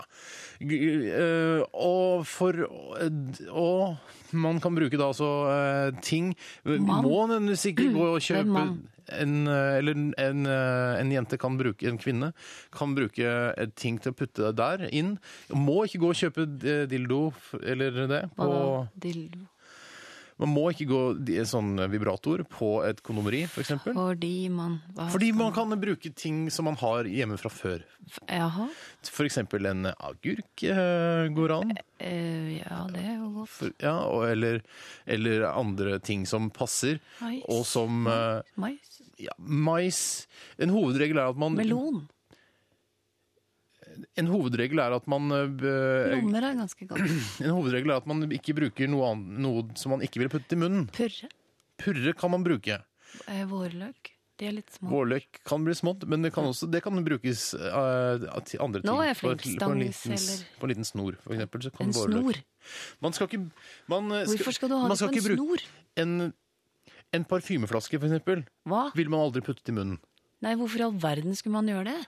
Eh, og for Og man kan bruke da altså eh, ting Man Må nødvendigvis ikke gå og <clears throat> kjøpe? En, eh, eller en, en, eh, jente kan bruke, en kvinne kan bruke eh, ting til å putte der inn. Må ikke gå og kjøpe dildo eller det. På, Dildo. man må ikke gå en sånn vibrator på et kondomeri, f.eks. Fordi man Fordi man kan bruke ting som man har hjemme fra før. Jaha. F.eks. en agurk går an. Ja, det er jo godt. For, ja, eller, eller andre ting som passer, Mais. og som Mais. Ja, Mais. En hovedregel er at man Melon. En hovedregel er at man eh, b- er ganske godt. <clears throat> En hovedregel er at man ikke bruker noe, annet, noe som man ikke vil putte i munnen. Purre. Purre kan man bruke. Eh, Vårløk. De er litt små. Vårløk kan bli smått, men det kan også det kan brukes uh, til andre ting. Nå er jeg flink. et- på, en liten, eller- på en liten snor, for eksempel. Så kan En vårløk- snor? Man skal ikke man Hvorfor skal du ha det på en snor? En, en parfymeflaske, for eksempel, Hva? vil man aldri putte i munnen. Nei, hvorfor i all verden skulle man gjøre det?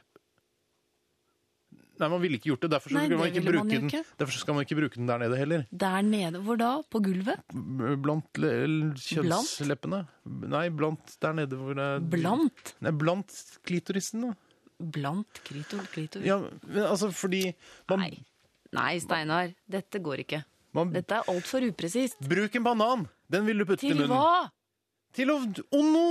Nei, man ville ikke gjort det. Derfor, så Nei, skal, man det ikke ville man den. derfor skal man ikke bruke den der nede heller. Der nede, hvor da? På gulvet? Blant kjønnsleppene. Nei, blant der nede hvor det Blant? Nei, blant klitorisen, da. Blant klitor, klitor? Ja, men altså fordi man, Nei. Nei, Steinar. Dette går ikke. Man- Dette er altfor upresist. Bruk en banan! Den vil du putte i Til munnen. hva? Til å Onno!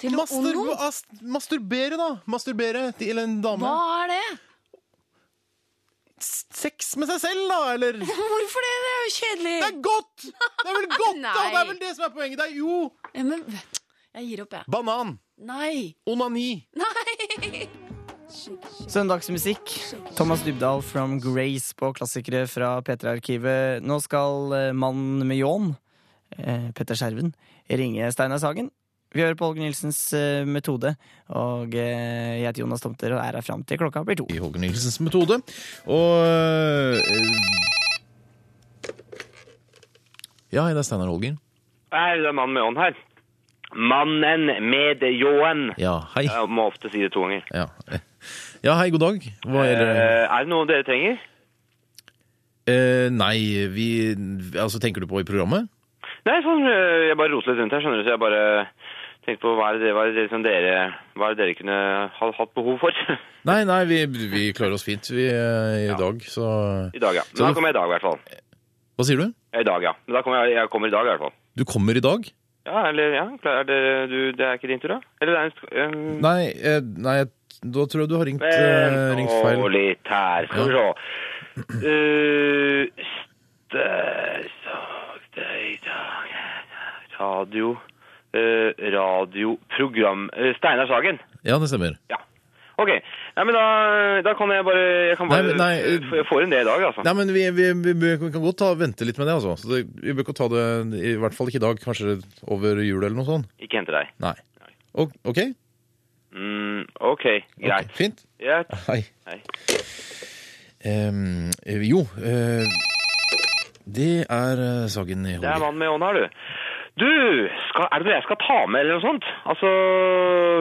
Til å Mastur, onno? ast- Masturbere, da! Masturbere til en dame. Hva er det? Sex med seg selv, da! Eller <laughs> Hvorfor det? Det er jo kjedelig. Det er godt! Det er vel <laughs> godt, da! Det er vel det som er poenget. Det er jo Ja, men jeg gir opp, jeg. banan. Nei. Onani. Nei! <laughs> Søndagsmusikk. Thomas Dybdahl from Grace på klassikere fra P3-arkivet. Nå skal eh, mannen med ljåen, eh, Petter Skjerven, ringe Steinar Sagen. Vi hører på Holger Nilsens eh, metode, og eh, jeg heter Jonas Tomter og er her fram til klokka blir to. I Holger Nilsens metode. Og Ja, det er Steinar Holger. Hei, det er mannen med ånd her. Mannen med ljåen. Ja, hei. Jeg må ofte si det to ganger. Ja, ja hei, god dag. Hva er det? Eh, er det noe dere trenger? Eh, nei, vi Altså, tenker du på i programmet? Nei, sånn, eh, jeg bare roter litt rundt her, skjønner du, så jeg bare tenkte på hva er det, hva er det, som dere, hva er det dere kunne ha, hatt behov for? <laughs> Nei, nei, vi, vi klarer oss fint vi, i i dag, så I dag, ja. Men Så da kommer jeg i dag, i hvert fall. Hva sier du? I dag, ja. Men da kommer jeg, jeg kommer i dag, i hvert fall. Du kommer i dag? Ja, eller, ja, er det, du, det er ikke din tur, da? Eller det er en, um, Nei, eh, nei, da tror jeg du har ringt, eh, ringt Vent feil. nå litt her, skal vi se. <clears throat> Uh, st- sakte i dag Radio uh, Radioprogram uh, Steinar Sagen. Ja, det stemmer. OK. Nei, men da, da kan jeg bare Jeg kan bare nei, nei, eh, Jeg får inn det i dag, altså. Nei, men vi, vi, vi, vi kan godt ta, vente litt med det, altså. Så det, vi bør ikke ta det, i hvert fall ikke i dag, kanskje over jul eller noe sånt. Ikke hente deg. Nei. O- OK? Mm, OK, greit. fint. Greit. Hei. Hei. Eh, jo uh, Det er eh, Sagen i Det er mannen med ånd her, du. Du, skal, er det noe jeg skal ta med, eller noe sånt? Altså,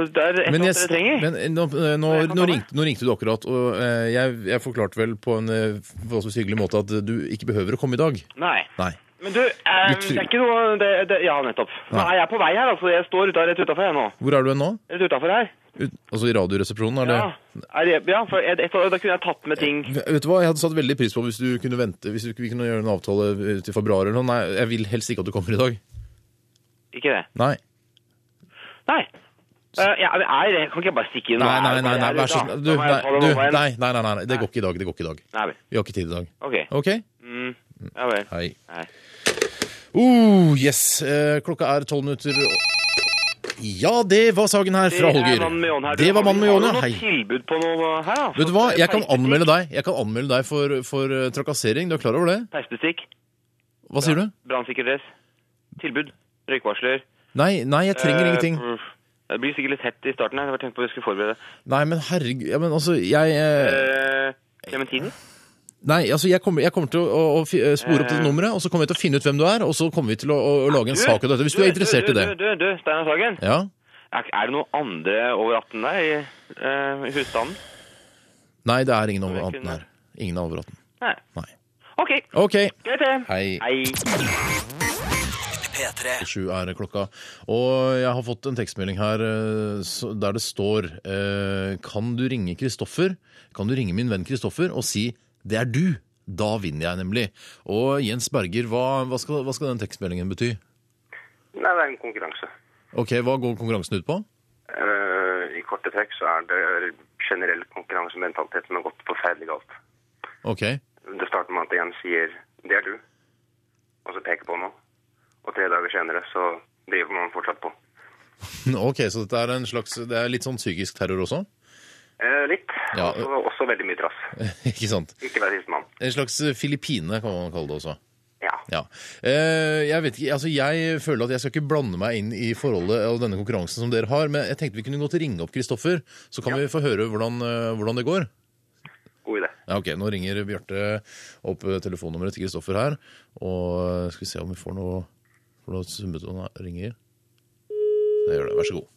det er et eller annet dere trenger. men eh, nå, eh, nå, nå, ringte, nå ringte du akkurat, og eh, jeg, jeg forklarte vel på en forholdsvis hyggelig måte at du ikke behøver å komme i dag. Nei. Nei. Men du, eh, det er ikke noe det, det, Ja, nettopp. Nå Nei. er jeg på vei her, altså. Jeg står rett utafor her nå. Hvor er du nå? Rett utafor her. Ut, altså i Radioresepsjonen? Er det? Ja, det, ja for jeg, jeg, da kunne jeg tatt med ting. Vet du hva, Jeg hadde satt veldig pris på hvis du kunne vente, hvis vi kunne gjøre en avtale til februar eller noe. Nei, jeg vil helst ikke at du kommer i dag. Ikke det? Nei. Nei. Uh, ja, men er, jeg kan ikke bare stikke inn Nei, nei, nei, nei, vær så snill. Du, jeg nei, det du, nei, nei, nei, nei, det går ikke i dag. Det går ikke i dag. Nei vel. Vi har ikke tid i dag. Ok. OK? Mm, ja vel. Hei. Nei. Uh, yes. Eh, klokka er tolv minutter Ja, det var Sagen her fra Det er Holger. Det var mannen med noe Hei. tilbud på noe her, da? Vet du hva, jeg kan anmelde deg Jeg kan anmelde deg for, for eh, trakassering. Du er klar over det? Peisbestikk? Hva sier du? Brannsikker dress? Tilbud? Røykvarsler? Nei, nei, jeg trenger Eh, ingenting. Det blir sikkert litt hett i starten her. Jeg tenkte på at jeg skulle forberede. Nei, men herregud ja, men altså, jeg eh, Eh, Clementine? Nei, altså, jeg kommer, jeg kommer til å, å, å eh, spore opp dette Eh. nummeret, og så kommer vi til å finne ut hvem du er, og så kommer vi til å, å, lage en sak av dette. Hvis du er interessert du, i det. Du, du, du, Steinar Sagen. Ja? Er, er det noen andre over 18 der i, uh, i husstanden? Nei, det er ingen over 18 her. Ingen over 18. Nei. Nei. OK. okay. Greit, det. Hei. Sju er klokka. Og jeg har fått en tekstmelding her eh, der det står eh, Kan du ringe Kristoffer? Kan du ringe min venn Kristoffer og si 'det er du'? Da vinner jeg nemlig. Og Jens Berger, hva, hva, skal, hva skal den tekstmeldingen bety? Nei, det er en konkurranse. Ok, Hva går konkurransen ut på? Uh, I korte trekk så er det generell konkurransementalitet som har gått forferdelig galt. Ok, Det starter med at en sier 'det er du', og så peker på noe. Og tre dager senere så driver man fortsatt på. <laughs> ok, Så dette er en slags, det er litt sånn psykisk terror også? Eh, litt. Ja. Også, også veldig mye trass. <laughs> Ikke sant? Ikke vær sistemann. En slags Filippine, kan man kalle det også. Ja. Ja. Eh, jeg vet ikke, altså jeg føler at jeg skal ikke blande meg inn i forholdet og denne konkurransen som dere har, men jeg tenkte vi kunne gå til ringe opp Kristoffer, så kan vi få høre hvordan, eh, hvordan det går. God idé. Ja, ok, Nå ringer Bjarte opp telefonnummeret til Kristoffer her, og skal vi se om vi får noe, får noe summetone her. ringer. Det gjør det. Vær så god.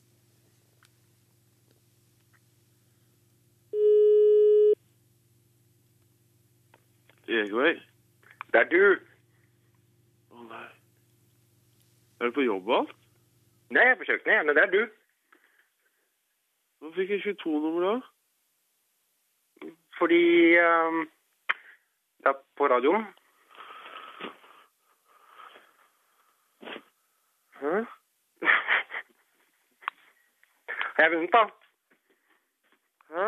Egvei. Det er du. Å nei. Er du på jobb og alt? Nei, jeg er på kjøkkenet, men det er du. Hvorfor fikk jeg 22-nummer da? Fordi um, det er på radioen. Hæ? <laughs> Har jeg vunnet, da? Hæ?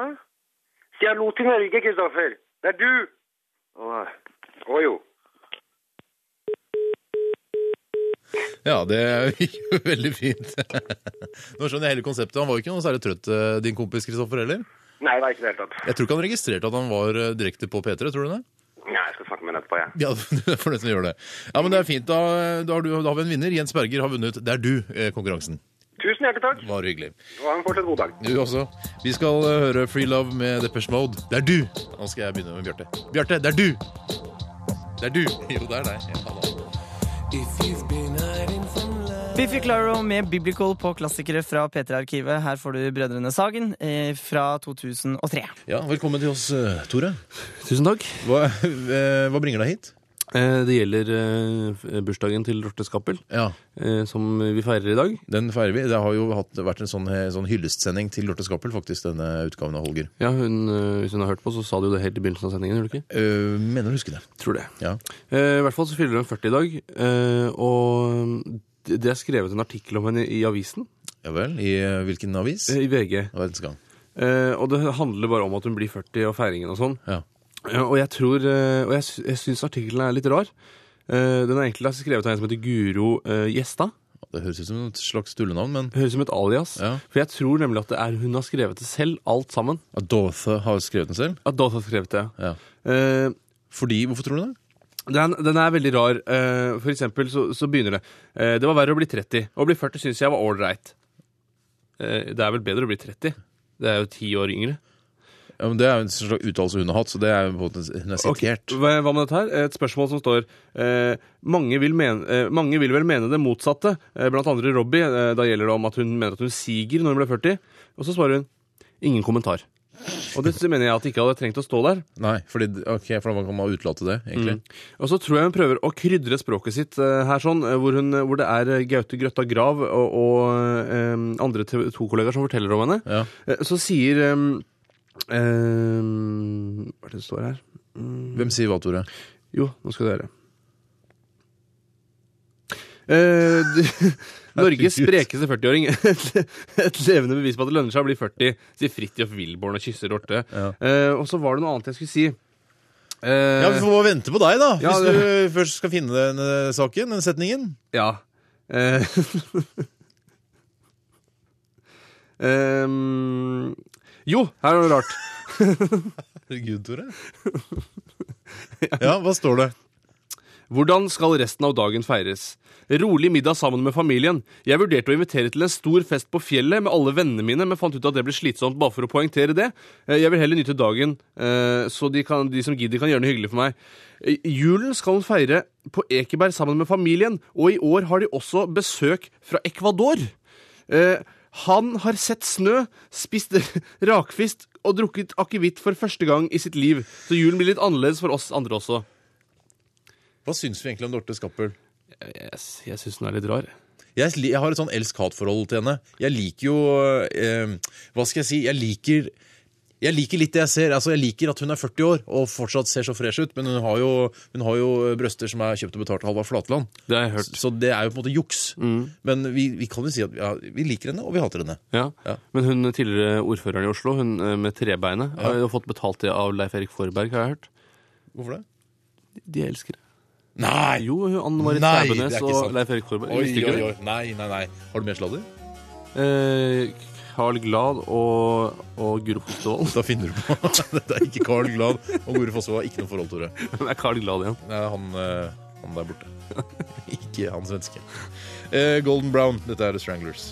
Hallo til Norge, Kristoffer. Det er du. Å. Jo. Ja, det gikk jo <laughs> veldig fint. Nå skjønner jeg hele konseptet. Han var jo ikke noe særlig trøtt, eh, din kompis Kristoffer heller. Nei, det er ikke det hele tatt. Jeg tror ikke han registrerte at han var eh, direkte på P3, tror du det? Nei, jeg skal snakke med henne etterpå, jeg. Ja, <laughs> du er for det å gjøre det. Ja, men det er fint. Da, da, har, du, da har vi en vinner. Jens Berger har vunnet Det er du-konkurransen. Tusen hjertelig takk. Var hyggelig. Og ha en fortsatt god dag. Du også. Vi skal eh, høre Free Love med Depeche Mode. Det er du! Nå skal jeg begynne med Bjarte. Bjarte, det er du! Det er du! <laughs> Jo, det er deg. Ja, da. Biffy Claro med Biblical på klassikere fra P3-arkivet. Her får du Brødrene Sagen eh, fra 2003. Ja, velkommen til oss, eh, Tore. Tusen takk. Hva, eh, hva bringer deg hit? Eh, Det gjelder eh, bursdagen til Dorte Skappel, Ja. eh, som vi feirer i dag. Den feirer vi. Det har jo hatt, vært en sånn, eh, sånn hyllestsending til Dorte Skappel, faktisk, denne utgaven av Holger. Ja, hun, eh, Hvis hun har hørt på, så sa du jo det helt i begynnelsen av sendingen. gjorde du ikke? Uh, mener å huske det. Tror det. Ja. Eh, I hvert fall så fyller hun 40 i dag, eh, og det det er skrevet en artikkel om henne i avisen. Ja vel. I eh, hvilken avis? Eh, I VG. Verdens gang. Eh, og det handler bare om at hun blir 40 og feiringen og sånn. Ja. Eh, og jeg tror eh, Og jeg, sy- jeg syns artikkelen er litt rar. Eh, den er egentlig skrevet av en som heter Guro eh, Gjestad. Det høres ut som et slags tullenavn, men Høres ut som et alias. Ja. For jeg tror nemlig at det er hun har skrevet det selv, alt sammen. At Dorothe har skrevet den selv? At Dorothe har skrevet det, Ja. Eh, Fordi, Hvorfor tror du det? Den, den er veldig rar. Eh, for eksempel så, så begynner det. Eh, det var verre å bli 30. Å bli 40 syns jeg var ålreit. Eh, Det er vel bedre å bli 30. Det er jo ti år yngre. Ja, men Det er jo en slags uttalelse hun har hatt, så det er jo på hun er sitert. Okay. Hva hva med dette her? Et spørsmål som står eh, mange, vil mene, eh, mange vil vel mene det motsatte, eh, blant andre Robbie. Da gjelder det om at hun mener at hun siger når hun blir 40. Og så svarer hun ingen kommentar. Og det mener jeg at det ikke hadde trengt å stå der. Nei, fordi, ok, for da kan man utelate det, egentlig. Mm. Og så tror jeg hun prøver å krydre språket sitt eh, her, sånn, eh, hvor, hun, hvor det er eh, Gaute Grøtta Grav og, og um, andre TV 2-kollegaer som forteller om henne. Eh, så sier um, um, Hva er det det står her? Mm. Hvem sier hva, Tore? Jo, nå skal du høre. Eh, du- <laughs> Norges sprekeste 40-åring. <laughs> Et levende bevis på at det lønner seg å bli 40, sier Fridtjof Wilborn og kysser Dorte. Eh, og så var det noe annet jeg skulle si. Eh, Ja, Vi får bare vente på deg, da, Ja, hvis det- du først skal finne den uh, saken, den setningen. Ja. Eh, um, <laughs> jo, her er det rart. Herregud, Tore. Ja, hva står det? Hvordan skal resten av dagen feires? Rolig middag sammen med familien. Jeg vurderte å invitere til en stor fest på fjellet med alle vennene mine, men fant ut at det ble slitsomt bare for å poengtere det. Eh, Jeg vil heller nyte dagen, eh, så de, kan, de som gidder, kan gjøre noe hyggelig for meg. Eh, Julen skal hun feire på Ekeberg sammen med familien, og i år har de også besøk fra Ecuador. Han har sett snø, spist <laughs> rakfisk og drukket akevitt for første gang i sitt liv. Så julen blir litt annerledes for oss andre også. Hva syns vi egentlig om Dorte Skappel? Jeg, jeg syns hun er litt rar. Jeg, jeg har et sånn elsk-hat-forhold til henne. Jeg liker jo eh, Hva skal jeg si? Jeg liker jeg liker litt det jeg ser. Altså, jeg liker at hun er 40 år og fortsatt ser så fresh ut, men hun har jo, hun har jo brøster som er kjøpt og betalt av Halvard Flatland. Det har jeg hørt. Så det er jo på en måte juks. Men vi, vi kan jo si at ja, vi liker henne, og vi hater henne. Ja. Men hun tidligere ordføreren i Oslo, hun eh, med trebeinet, Ja. har fått betalt det av Leif Erik Forberg, har jeg hørt. Hvorfor det? De elsker det. Nei! Jo, Anne Marit Nei, det er ikke og sant. Leif Erik Forberg. Oi, Visste ikke oi, oi. Nei, nei, nei. Har du mer sladder? Eh, Carl Glad og, og Guro Fostervold. Da finner du på. <laughs> Dette er ikke Carl Glad og Gore Fossvold har ikke noe forhold, Tore. <laughs> Det er Carl Glad igjen? Nei, han, eh, han der borte. <laughs> ikke han svenske. Eh, Golden Brown. Dette er The Stranglers.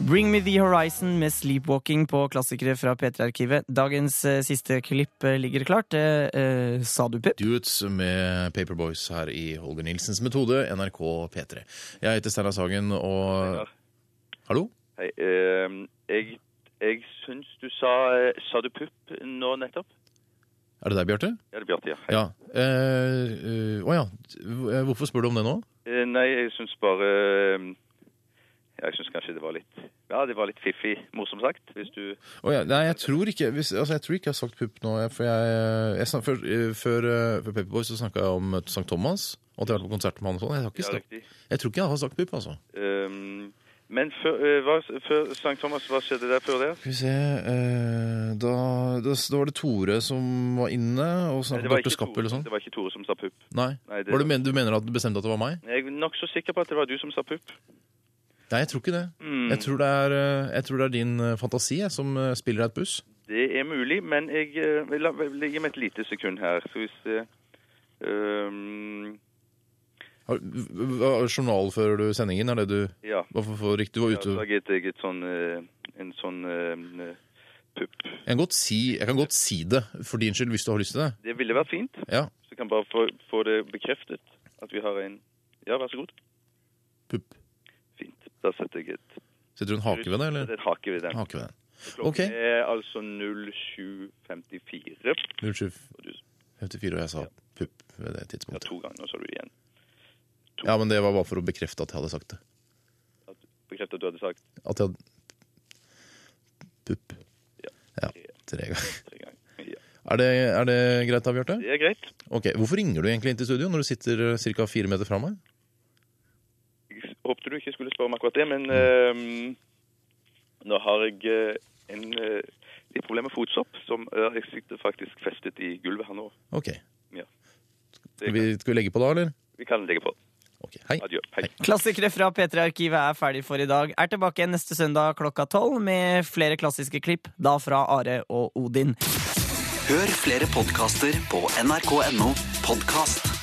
Bring Me The Horizon med Sleepwalking på klassikere fra P3-arkivet. Dagens eh, siste klipp eh, ligger klart. Det eh, sa du, Pip. Dudes med Paperboys her i Holger Nilsens metode, NRK P3. Jeg heter Steinar Sagen, og Hallo? Hei, eh, jeg, jeg syns du sa eh, Sa du pupp nå nettopp? Er det deg, Bjarte? Ja, det er Bjarte, ja. Hei. Ja. eh, eh, Å ja. Hvorfor spør du om det nå? Eh, nei, jeg syns bare eh, Jeg syns kanskje det var litt Ja, det var litt fiffig, morsomt sagt, hvis du oh, ja. Nei, jeg tror ikke hvis, altså, Jeg tror ikke jeg har sagt pupp nå. For jeg, jeg jeg før, eh, før, eh, før Paperboys så snakka jeg om St. Thomas. Og at jeg har vært på konsert med han og sånn. Jeg, jeg tror ikke jeg har sagt pupp, altså. Um, Men før, eh, hva, før St. Thomas, hva skjedde der før det? Skal vi se eh, da, da, da var det Tore som var inne og snakket ikke Skappel Tore- sånn. Det var ikke Tore som sa pupp. Nei. Nei, det var det, men, du mener at du bestemte at det var meg? Jeg er nokså sikker på at det var du som sa pupp. Nei, jeg tror ikke det. Mm. Jeg, tror det er, eh, jeg tror det er din eh, fantasi jeg, som eh, spiller deg et buss. Det er mulig, men jeg vil Gi meg et lite sekund her. Så hvis v- Journalfører du sendingen? Er det du Ja. Hvorfor for riktig? Du var ute Ja, har jeg et, et sånn, en sånn pupp. jeg kan, godt si, jeg kan godt si det for din skyld, hvis du har lyst til det. Det ville vært fint. Ja. Så jeg kan bare få, få det bekreftet at vi har en Ja, vær så god. Da setter jeg et Setter du en hake ved det, eller? En hake ved den. Hake ved den. Klokken okay. er altså 07.54. 0754, og jeg sa pupp ved det tidspunktet. Ja, to ganger, så du igjen. Ja, men det var bare for å bekrefte at jeg hadde sagt det. Bekrefte at du hadde sagt At jeg hadde Pupp. Ja. Tre ganger. Er det, er det greit da, Bjarte? Det er greit. Ok, Hvorfor ringer du egentlig inn til studio når du sitter ca. fire meter fra meg? Jeg håpte du ikke skulle spørre om akkurat det, men uh, nå har jeg eh, en, eh, litt problemer med fotsopp, som jeg sitter faktisk festet i gulvet her nå. Ok. Ja. Skal vi, skal vi legge på da, eller? Vi kan legge på. hei. Adjø. Hei. Klassikere fra P3-arkivet er ferdig for i dag. Er tilbake igjen neste søndag klokka tolv med flere klassiske klipp, da fra Are og Odin. Hør flere podkaster på nrk.no podkast.